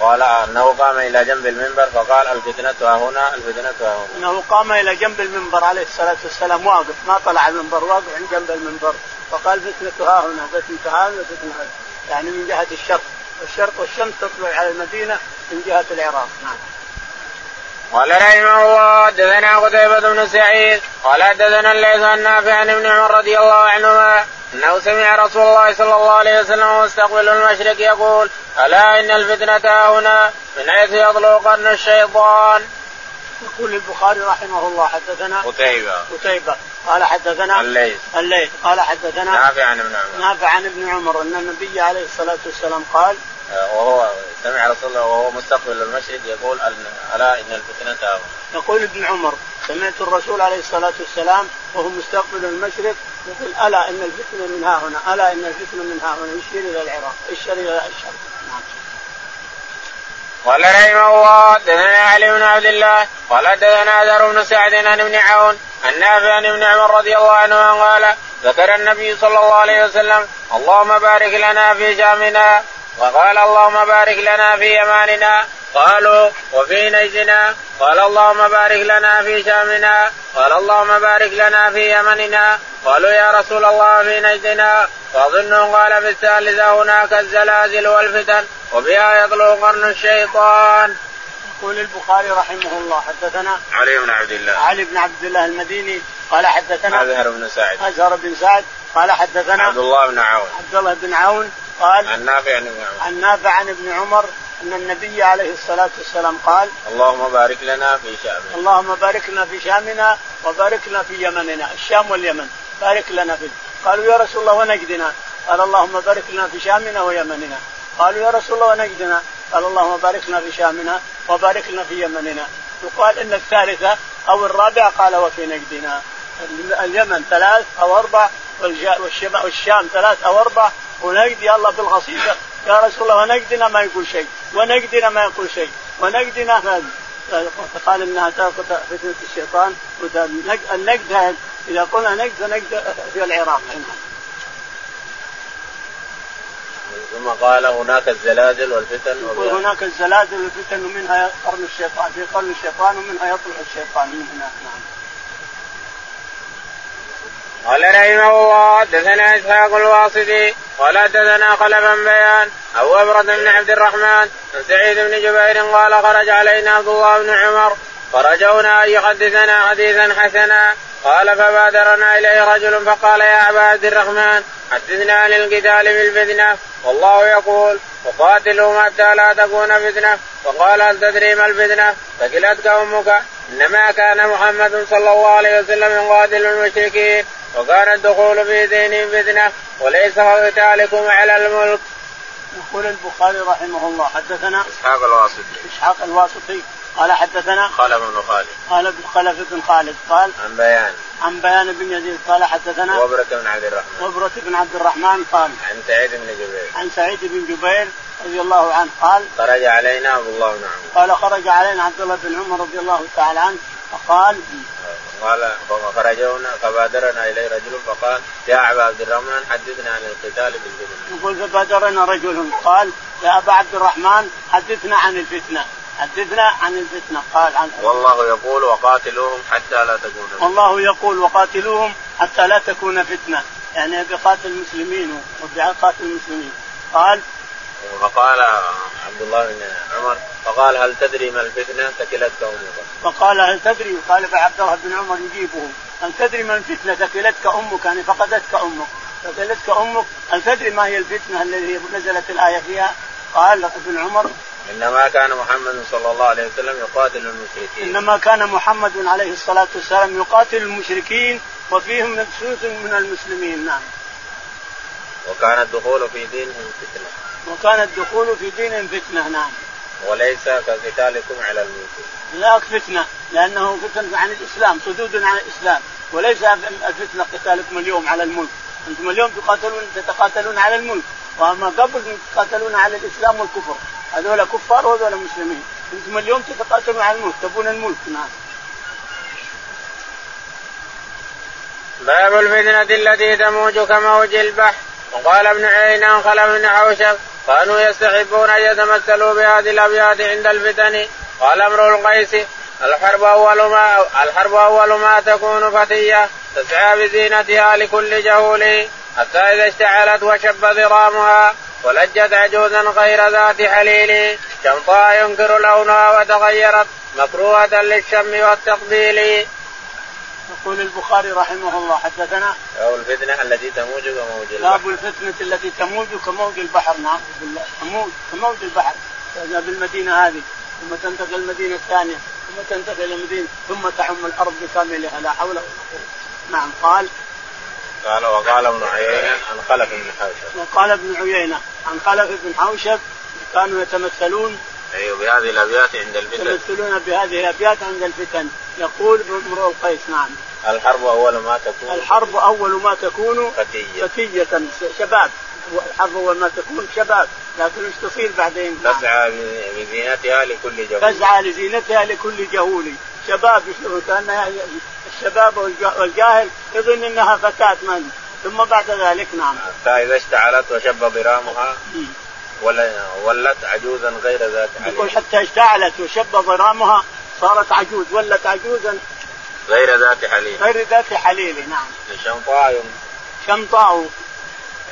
قال أنه قام إلى جنب المنبر فقال الفتنة ها هنا الفتنة ها هنا. أنه قام إلى جنب المنبر عليه الصلاة والسلام واقف ما طلع المنبر واقف عند جنب المنبر. فقال فتنة ها هنا فتنة ها هنا فتنه يعني من جهة الشرق. الشرق والشمس تطلع على المدينة من جهة العراق. نعم. قال رحمه الله حدثنا قتيبة بن سعيد قال حدثنا الليث عن نافع عن ابن عمر رضي الله عنهما أنه سمع رسول الله صلى الله عليه وسلم مستقبل المشرق يقول ألا إن الفتنة هنا؟ من حيث يطلع قرن الشيطان. يقول البخاري رحمه الله حدثنا قتيبة. قتيبة. قال حدثنا الليث. الليث. قال حدثنا نافع عن ابن عمر. نافع عن ابن عمر أن النبي عليه الصلاة والسلام قال وهو سمع رسول الله وهو مستقبل المشرق يقول ألا إن الفتنة هنا. يقول ابن عمر سمعت الرسول عليه الصلاة والسلام وهو مستقبل المشرق يقول ألا إن الفتنة من ها هنا ألا إن الفتنة من ها هنا يشير إلى العراق يشير إلى الشرق نعم. قال رحمه الله دثنا علي بن عبد الله قال دثنا ذر بن سعد عن ابن عون عن نافع عن ابن عمر رضي الله عنه قال ذكر النبي صلى الله عليه وسلم اللهم بارك لنا في شامنا وقال اللهم بارك لنا في يماننا قالوا وفي نجدنا. قال اللهم بارك لنا في شامنا قال اللهم بارك لنا في يمننا. قالوا يا رسول الله في نجدنا. فاظن قال في الثالثة هناك الزلازل والفتن وبها يطلع قرن الشيطان. يقول البخاري رحمه الله حدثنا علي بن عبد الله. علي بن عبد الله المديني قال حدثنا أزهر بن سعد؟ أزهر بن سعد؟ قال حدثنا عبد الله بن عون. عبد الله بن عون قال عن نافع عن ابن عمر. عن نافع عن ابن عمر أن النبي عليه الصلاة والسلام قال اللهم بارك لنا في شامنا اللهم بارك لنا في شامنا وبارك لنا في يمننا الشام واليمن بارك لنا في قالوا يا رسول الله ونجدنا؟ قال اللهم بارك لنا في شامنا ويمننا. قالوا يا رسول الله ونجدنا؟ قال اللهم بارك لنا في شامنا وبارك لنا في يمننا. يقال إن الثالثة أو الرابعة قال وفي نجدنا. اليمن ثلاث أو أربع والشام ثلاث أو أربع ونجدي الله بالغصيصه يا رسول الله ونجدنا ما يقول شيء. ونجدنا ما يقول شيء. ونجدنا هذا. فقال إنها تاخذ فتنة الشيطان. النجد إذا قلنا نجد فنجد في العراق. ثم قال هناك الزلازل والفتن وهناك الزلازل والفتن ومنها قرن الشيطان. في قرن الشيطان ومنها يطلع الشيطان من هناك. نعم. قال رحمه الله حدثنا إسحاق الواسطي قال حدثنا خلفا بيان أبو ابرة بن عبد الرحمن عن سعيد بن جبير قال خرج علينا عبد الله بن عمر فرجونا أن يحدثنا حديثا حسنا قال فبادرنا إليه رجل فقال يا أبا عبد الرحمن حدثنا عن القتال بالفتنة والله يقول وقاتلهم حتى لا تكون فتنة. وقال هل تدري ما الفتنة؟ ثقلتك أمك إنما كان محمد صلى الله عليه وسلم يقاتل المشركين. وكان الدخول في دينهم فتنه وليس قتالكم على الملك. يقول البخاري رحمه الله حدثنا إسحاق الواسطي. إسحاق الواسطي قال حدثنا خلف بن خالد. قال ابن خلف بن خالد قال عن بيان. عن بيان بن يزيد قال حدثنا وبرة بن عبد الرحمن. وبرة بن عبد الرحمن قال عن سعيد بن جبير. عن سعيد بن جبير رضي الله عنه قال خرج علينا عبد الله بن عمر. قال خرج علينا عبد الله بن عمر رضي الله تعالى عنه فقال قال فخرجونا فبادرنا إليه رجل فقال يا أبا عبد الرحمن حدثنا عن القتال بالفتنه. يقول فبادرنا رجل قال يا أبا عبد الرحمن حدثنا عن الفتنة. حدثنا عن الفتنة. قال عن والله يقول وقاتلوهم حتى لا تكون فتنة. والله يقول وقاتلوهم حتى لا تكون فتنة. يعني بقاتل المسلمين وبقاتل المسلمين. قال فقال عبد الله بن عمر فقال هل تدري ما الفتنة؟ ثكلتك أمك. فقال هل تدري؟ قال عبد الله بن عمر يجيبه هل تدري ما الفتنه ثكلتك أمك؟ يعني فقدتك أمك. ثكلتك أمك. هل تدري ما هي الفتنة التي نزلت الآية فيها؟ قال ابن عمر. إنما كان محمد صلى الله عليه وسلم يقاتل المشركين. إنما كان محمد عليه الصلاة والسلام يقاتل المشركين وفيهم نفسوس من المسلمين. نعم. وكان الدخول في دينهم فتنة. وكان الدخول في دينهم فتنة. نعم. وليس كقتالكم على الملك لا فتنة لأنه فتنة عن الإسلام صدود عن الإسلام. وليس الفتنه قتالكم اليوم على الملك. أنتم اليوم تقاتلون تتقاتلون على الملك. وأما قبل تقاتلون على الإسلام والكفر. هذول كفار وهذول مسلمين. أنتم اليوم تتقاتلون على الملك تبون الملك. نعم. باب الفتنة التي تموج كموج البحر. وقال ابن عيينة خلف بن عوشب. كانوا يستحبون أن يتمثلوا بهذه الأبيات عند الفتن. قال أمر القيس الحرب أول ما الحرب أول ما تكون فتية تسعى بزينتها لكل جهول حتى إذا اشتعلت وشب ضرامها ولجت عجوزا غير ذات حليل. شمطاء ينكر لونها وتغيرت مكروهة للشم والتقبيل. يقول البخاري رحمه الله حدثنا باب الفتنة التي تموج كموج البحر. باب الفتنة التي تموج كموج البحر نعم بالله تموج كموج البحر بالمدينة هذه. ثم تنتقل المدينة الثانية ثم تنتقل المدينة ثم تعم الأرض بكاملها لا حول ولا قوة نعم قال؟ قال وقال ابن عيينة عن خلف بن حوشب. وقال ابن عيينة عن خلف بن حوشب كانوا يتمثلون. أيوه بهذه الأبيات عند الفتن. يتمثلون بهذه الأبيات عند الفتن. يقول امرؤ القيس نعم. الحرب أول ما تكون الحرب أول ما تكون فتية. فتية شباب. الحرب اول ما تكون شباب لكن إيش تصير بعدين؟ تسعى بزينتها لكل جهول. تسعى لزينتها لكل جهول. شباب كأن الشباب والجاهل يظن إنها فتاة من؟ ثم بعد ذلك نعم. حتى إذا اشتعلت وشب ضرامها ولت عجوزا غير ذات حليل يقول حتى اشتعلت وشب ضرامها صارت عجوز ولت عجوزا غير ذات حليل غير ذات حليل نعم. شمطاء. شمطاء.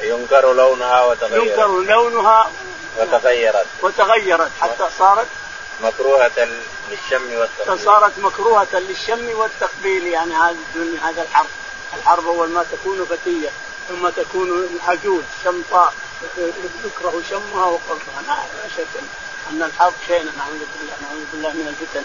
ينكر لونها وتغيرت. ينكر لونها وتغيرت. وتغيرت حتى صارت مكروهة للشم والتقبيل. فصارت مكروهة للشم والتقبيل يعني هذا الدنيا هذا الحرب. الحرب أول ما تكون فتية ثم تكون عجوز شمطاء يكره شمها وقربها. لا شك أن الحرب شيء نعوذ بالله نعوذ بالله من الفتن.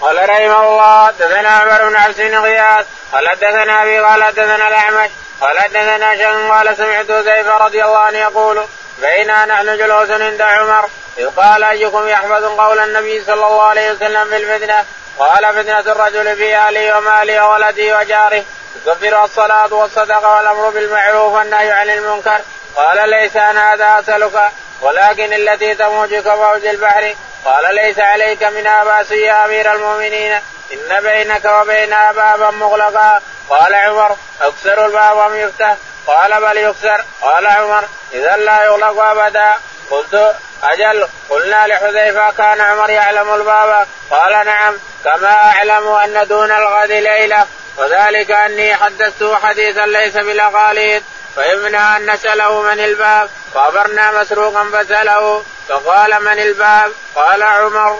قال رحمه الله حدثنا عمر بن عبد بن غياث قال حدثنا أبي قال حدثنا الأعمش قال حدثنا شيخ قال سمعت زيف رضي الله عنه يقول بينا نحن جلوس عند عمر. إذ قال أيكم يحفظ قول النبي صلى الله عليه وسلم في الفتنة قال فتنة الرجل في أهله وماله وولده وجاره. تكفر الصلاة والصدقة والأمر بالمعروف والنهي عن المنكر. قال ليس أنا هذا أسألك ولكن التي تموج كموج البحر. قال ليس عليك منها بأس يا أمير المؤمنين. إن بينك وبينها بابا مغلقا. قال عمر اكسر الباب أم يفتح. قال بل يكسر. قال عمر إذا لا يغلق أبدا. قلت أجل. قلنا لحذيفة كان عمر يعلم الباب. قال نعم كما أعلم أن دون الغد ليلة. وذلك أني حدثته حديثا ليس بالأقاليد. فإمنا أن نسأله من الباب. فأمرنا مسروقا فسأله فقال من الباب؟ قال عمر.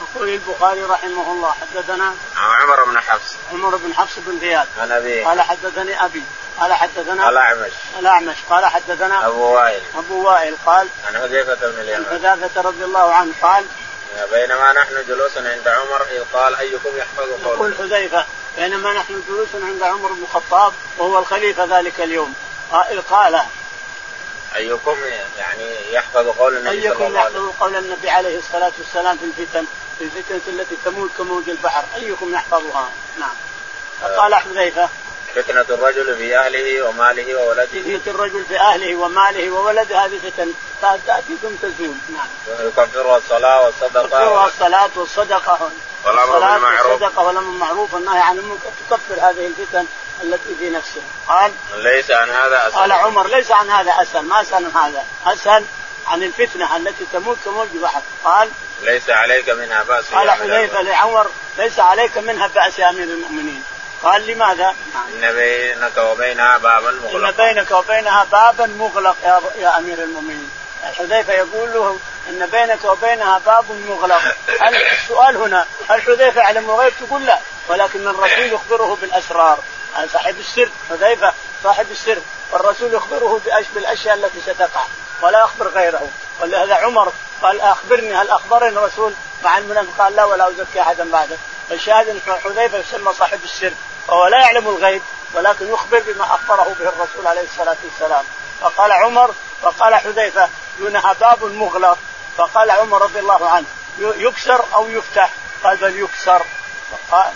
يقول البخاري رحمه الله حدثنا عمر بن حفص. عمر بن حفص بن غياث عن ابي قال حدثني أبي قال حدثنا الاعمش الاعمش قال حدثنا أبو وائل. أبو وائل قال عن حذيفة بن اليمان. حذيفة رضي الله عنه قال بينما نحن جلوس عند عمر إذ قال أيكم يحفظ قوله. يقول حذيفة بينما نحن جلوس عند عمر بن الخطاب وهو الخليفة ذلك اليوم. قال أيكم يعني يحفظ قول النبي وسلم. يحفظ قول النبي عليه الصلاة والسلام في الفتن؟ في الفتنه التي تموت كموج البحر أيكم يحفظها؟ نعم. فقال حذيفه فتنة الرجل في أهله وماله وولده. فتنة الرجل في أهله وماله وولده هذه فتن تأتيكم تزول نعم. يكفرها الصلاة والصدقة. يكفرها الصلاة والصدقة. والأمر بالمعروف. والصدقة والأمر بالمعروف والنهي عن المنكر. تكفر هذه الفتن التي في نفسه قال ليس عن هذا أسهل قال عمر ليس عن هذا أسهل ما أسهل عن هذا؟ أسهل عن الفتنة التي تموت كموج بحر قال ليس عليك منها بأس قال حذيفة لعمر ليس عليك منها بأس يا أمير المؤمنين. قال لماذا؟ إن بينك وبينها بابا مغلقا إن بينك وبينها بابا مغلق يا, يا أمير المؤمنين. حذيفة يقول له إن بينك وبينها باب مغلق. السؤال هنا هل حذيفة يعلم الغيب تقول لا؟ ولكن الرسول يخبره بالأسرار. صاحب السر حذيفة صاحب السر والرسول يخبره بالأشياء التي ستقع. ولا يخبر غيره. ولهذا عمر. قال أخبرني هل أخبرني الرسول؟ مع المنافق قال لا ولا أزكي أحدا بعدك فالشاهد إن حذيفة يسمى صاحب السر وهو لا يعلم الغيب ولكن يخبر بما أخبره به الرسول عليه الصلاة والسلام. فقال عمر فقال حذيفة دونها باب مغلق. فقال عمر رضي الله عنه يكسر أو يفتح؟ قال بل يكسر. فقال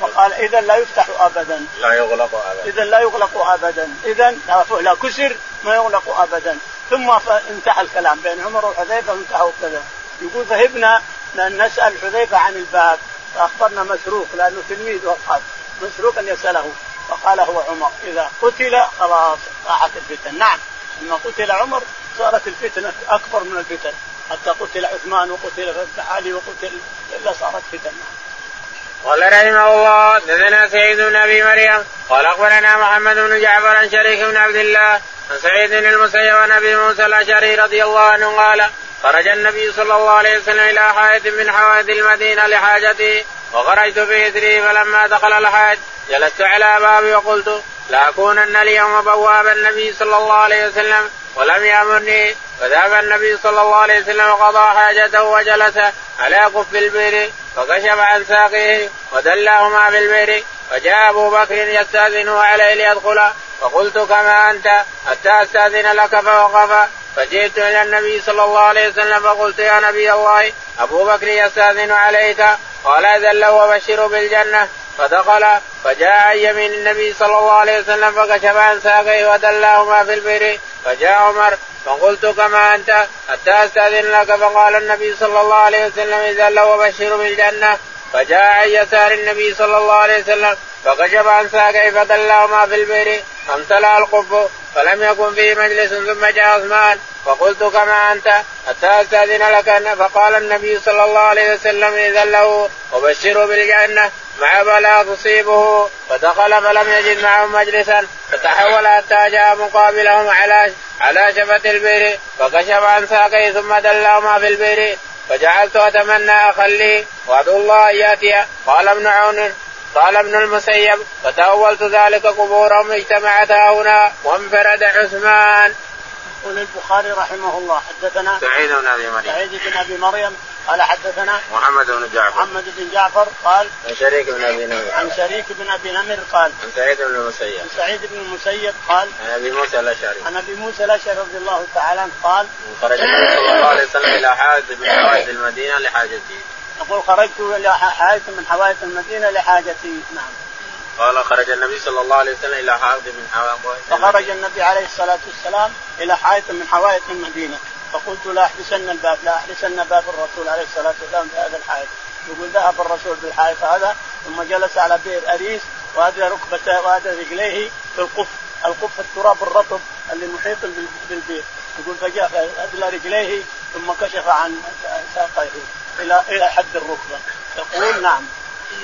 وقال اذا لا يفتح ابدا. لا يغلق ابدا. اذا لا يغلق ابدا. اذا لا كسر ما يغلق ابدا. ثم انتهى الكلام بين عمر وحذيفة انتهوا كذا. يقول ذهبنا نسأل حذيفة عن الباب فأخبرنا مسروق لأنه تلميذ وقال مسروق أن يسأله فقال هو عمر إذا قتل خلاص راحت الفتن. نعم لما قتل عمر صارت الفتنه أكبر من الفتن. حتى قتل عثمان وقتل علي وقتل إلا صارت فتن. قال رحمه الله دثنا سعيد بن أبي مريم قال أخبرنا محمد بن جعفر عن شريك بن عبد الله عن سعيد المسيب عن أبي موسى الأشعري رضي الله عنه قال خرج النبي صلى الله عليه وسلم إلى حائط من حوائط المدينة لحاجته وخرجت بإثره فلما دخل الحاج جلست على بابي وقلت لاكونن اليوم بواب النبي صلى الله عليه وسلم ولم يأمرني. فذهب النبي صلى الله عليه وسلم وقضى حاجته وجلس على قف البئر فكشف عن ساقيه ودلاهما في البئر فجاء أبو بكر يستاذنه عليه ليدخل فقلت كما أنت حتى أستأذن لك فوقف. فجئت إلى النبي صلى الله عليه وسلم فقلت يا نبي الله أبو بكر يستأذن عليك؟ قال أذن له وبشره بالجنة. فدخل فجاء عن يمين النبي صلى الله عليه وسلم فكشف عن ساقيه ودلاهما في البئر. فجاء عمر فقلت كما أنت حتى أستأذن لك فقال النبي صلى الله عليه وسلم إذا له وبشر بالجنة فجاء عن يسار النبي صلى الله عليه وسلم فكشف عن ساقيه فدلاهما في البئر فامتلأ القب فلم يكن فيه مجلس ثم جاء عثمان فقلت كما أنت حتى أستأذن لك فقال النبي صلى الله عليه وسلم إذا له وبشره بالجنة مع بلاء تصيبه فدخل فلم يجد معهم مجلسا فتحول حتى جاء مقابلهم على على شفة البئر فكشف عن ساقيه ثم دلاهما في البئر فجعلت أتمنى اخلي وادعو الله أن يأتي قال ابن عون قال ابن المسيب فتأولت ذلك قبورهم اجتمعت هنا وانفرد عثمان. يقول البخاري رحمه الله حدثنا سعيد بن أبي مريم سعيد بن أبي مريم قال حدثنا محمد بن جعفر. محمد بن جعفر قال عن شريك بن أبي نمر. عن شريك بن أبي نمر قال عن سعيد بن المسيب. عن سعيد بن المسيب قال عن أبي موسى الأشعري. عن أبي موسى الأشعري رضي الله تعالى عنه قال خرج النبي صلى الله عليه وسلم إلى حائط من حوائط المدينة لحاجته يقول خرجت إلى حائط من حوائط المدينة لحاجتي. نعم. قال خرج النبي صلى الله عليه وسلم إلى حائط من حوائط فخرج النبي عليه الصلاة والسلام إلى حائط من حوائط المدينة. فقلت لا أحبسن الباب لا أحبسن باب الرسول عليه الصلاة والسلام في هذا الحائط. يقول ذهب الرسول بالحائط هذا ثم جلس على بئر أريس وادى ركبته وادى رجليه في القف. القف التراب الرطب اللي محيط بالبئر. يقول فجاء ادلى رجليه ثم كشف عن ساقيه. إلى إلى حد الركبة. يقول نعم.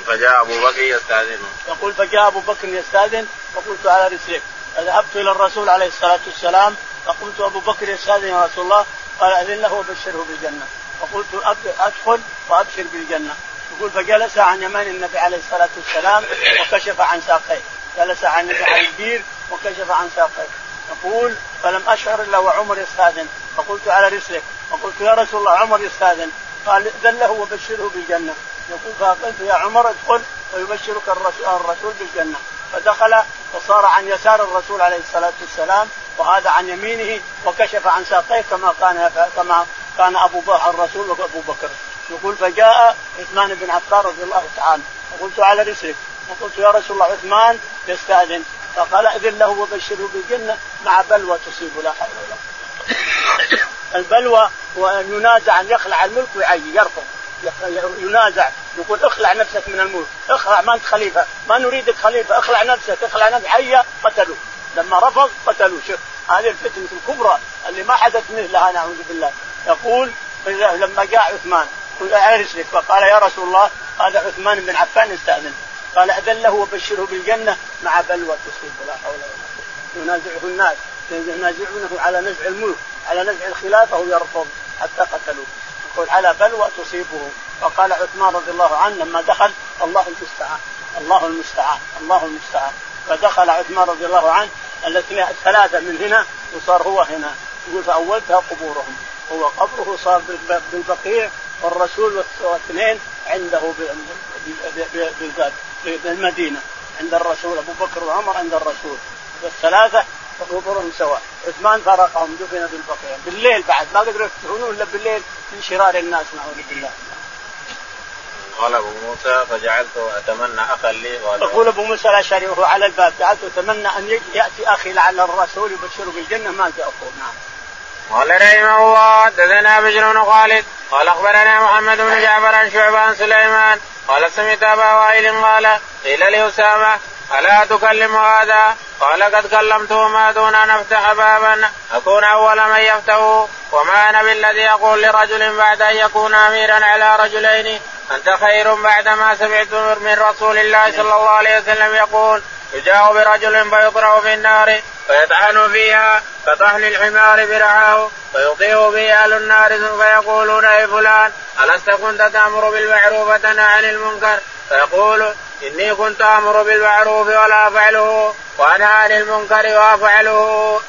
فجاء أبو بكر يستأذنه. يقول فجاء أبو بكر يستأذن فقلت على رسلك فذهبت إلى الرسول عليه الصلاة والسلام فقلت أبو بكر يستأذن يا رسول الله قال أذن له وبشره بالجنة. فقلت أدخل وأبشر بالجنة. يقول فجلس عن يمان النبي عليه الصلاة والسلام وكشف عن ساقيه. جلس عن البير وكشف عن ساقيه. يقول فلم أشعر إلا وعمر يستاذن فقلت على رسلك. فقلت يا رسول الله عمر يستاذن قال اذن له وبشره بالجنة. يقول فقلت يا عمر ادخل ويبشرك الرسول, بالجنة. فدخل فصار عن يسار الرسول عليه الصلاة والسلام وهذا عن يمينه وكشف عن ساقيه كما كان كما كان أبو بكر الرسول وابو بكر. يقول فجاء عثمان بن عفان رضي الله تعالى. وقلت على رسلك. وقلت يا رسول الله عثمان يستأذن. فقال أذن له وبشره بالجنة مع بلوى تصيب لا حول ولا قوة البلوى وان ينازع أن يخلع الملك ويعي يرفض. ينازع يقول اخلع نفسك من الملك اخلع ما أنت خليفة ما نريدك خليفة اخلع نفسك اخلع نفسك حيا قتلوه لما رفض قتلوه شوف هذه الفتنة الكبرى اللي ما حدث مثلها نعوذ بالله. يقول لما جاء عثمان على رسلك فقال يا رسول الله هذا عثمان بن عفان استأذن. قال اذن له وبشره بالجنة مع بلوى تصيب. لا حول ولا قوة. ينازعه الناس. ينازعونه على نزع الملك على نزع الخلافة ويرفض حتى قتلوه. يقول على بلوى تصيبه. فقال عثمان رضي الله عنه لما دخل الله المستعان الله المستعان الله المستعان. فدخل عثمان رضي الله عنه الثلاثه من هنا وصار هو هنا. يقول فأولتها قبورهم. هو قبره صار بالبقيع والرسول واثنين عنده بالمدينة. عند الرسول أبو بكر وعمر عند الرسول. والثلاثة قبورهم سواء. عثمان فرقهم دفن بالبقيع. بالليل بعد ما قدروا يفتحونه إلا بالليل من شرار الناس نعوذ بالله. قال أبو موسى فجعلت أتمنى أخا لي يقول أبو موسى الاشعري وهو على الباب جعلت أتمنى أن ياتي أخي لعل الرسول يبشر بالجنة ما جاء نعم. قال رحمه الله حدثنا بشر بن خالد قال أخبرنا محمد بن جعفر عن شعبه عن سليمان قال سمعت أبا وائل قال قيل لأسامة ألا تكلم هذا؟ قال قد كلمته ما دون أن أفتح بابا. أكون أول من يفتحه وما أنا بالذي أقول لرجل بعد أن يكون اميرا على رجلين؟ أنت خير بعد ما سمعت من رسول الله صلى الله عليه وسلم يقول يجاء برجل فيطرح في النار فيطحن فيها كطحن الحمار برعاه فيطيع به أهل النار فيقولون أي فلان ألست كنت تأمر بالمعروف وتنهى عن المنكر؟ فيقول إني كنت أمر بالمعروف ولا أفعله وأنهى عن المنكر وأفعله.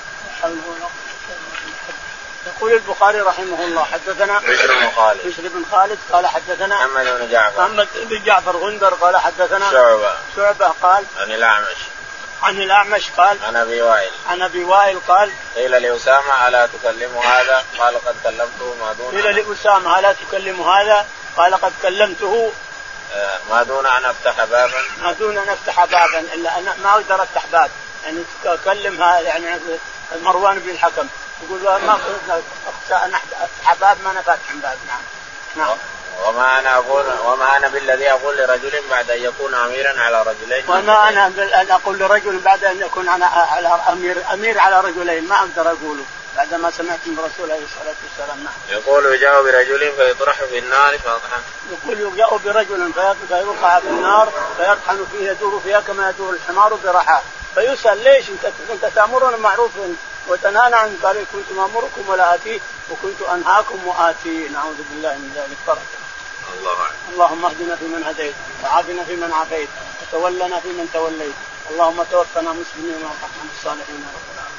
يقول البخاري رحمه الله حدثنا بشر بن خالد. بشر بن خالد قال حدثنا محمد بن جعفر. محمد بن جعفر غندر قال حدثنا شعبة. شعبة قال عن الأعمش. عن الأعمش قال عن أبي وائل. عن أبي وائل قال قيل لأسامة ألا تكلم هذا؟ قال قد كلمته ما دون قيل لأسامة ألا تكلم هذا؟ قال قد كلمته ما دون أن أفتح بابا. ما دون أن أفتح بابا إلا أنا ما أقدر أفتح باب. يعني أكلمها يعني مروان بن الحكم. يقول ما اخشى أن افتح باب ما أنا فاتح باب. نعم. نعم. وما أنا أقول وما أنا بالذي أقول لرجل بعد أن يكون اميرا على رجلين. وما أنا أن أقول لرجل بعد أن يكون أنا على امير أمير على رجلين ما أقدر أقوله. بعد ما سمعت من الرسول عليه الصلاة والسلام نعم. يقول يجاء برجل فيطرح في النار فيطحن. يقول يجاء برجل فيوقع في النار فيطحن فيه يدور فيها كما يدور الحمار برحاه فيسأل ليش انت انت تأمرنا معروف وتنهانا عن قال كنت مأمركم ولا اتيه وكنت أنهاكم وآتي. نعوذ بالله من ذلك. فرق. الله اللهم اهدنا فيمن هديت وعافنا فيمن عافيت وتولنا فيمن توليت. اللهم توفنا مسلمين والحقنا بالصالحين رب العالمين.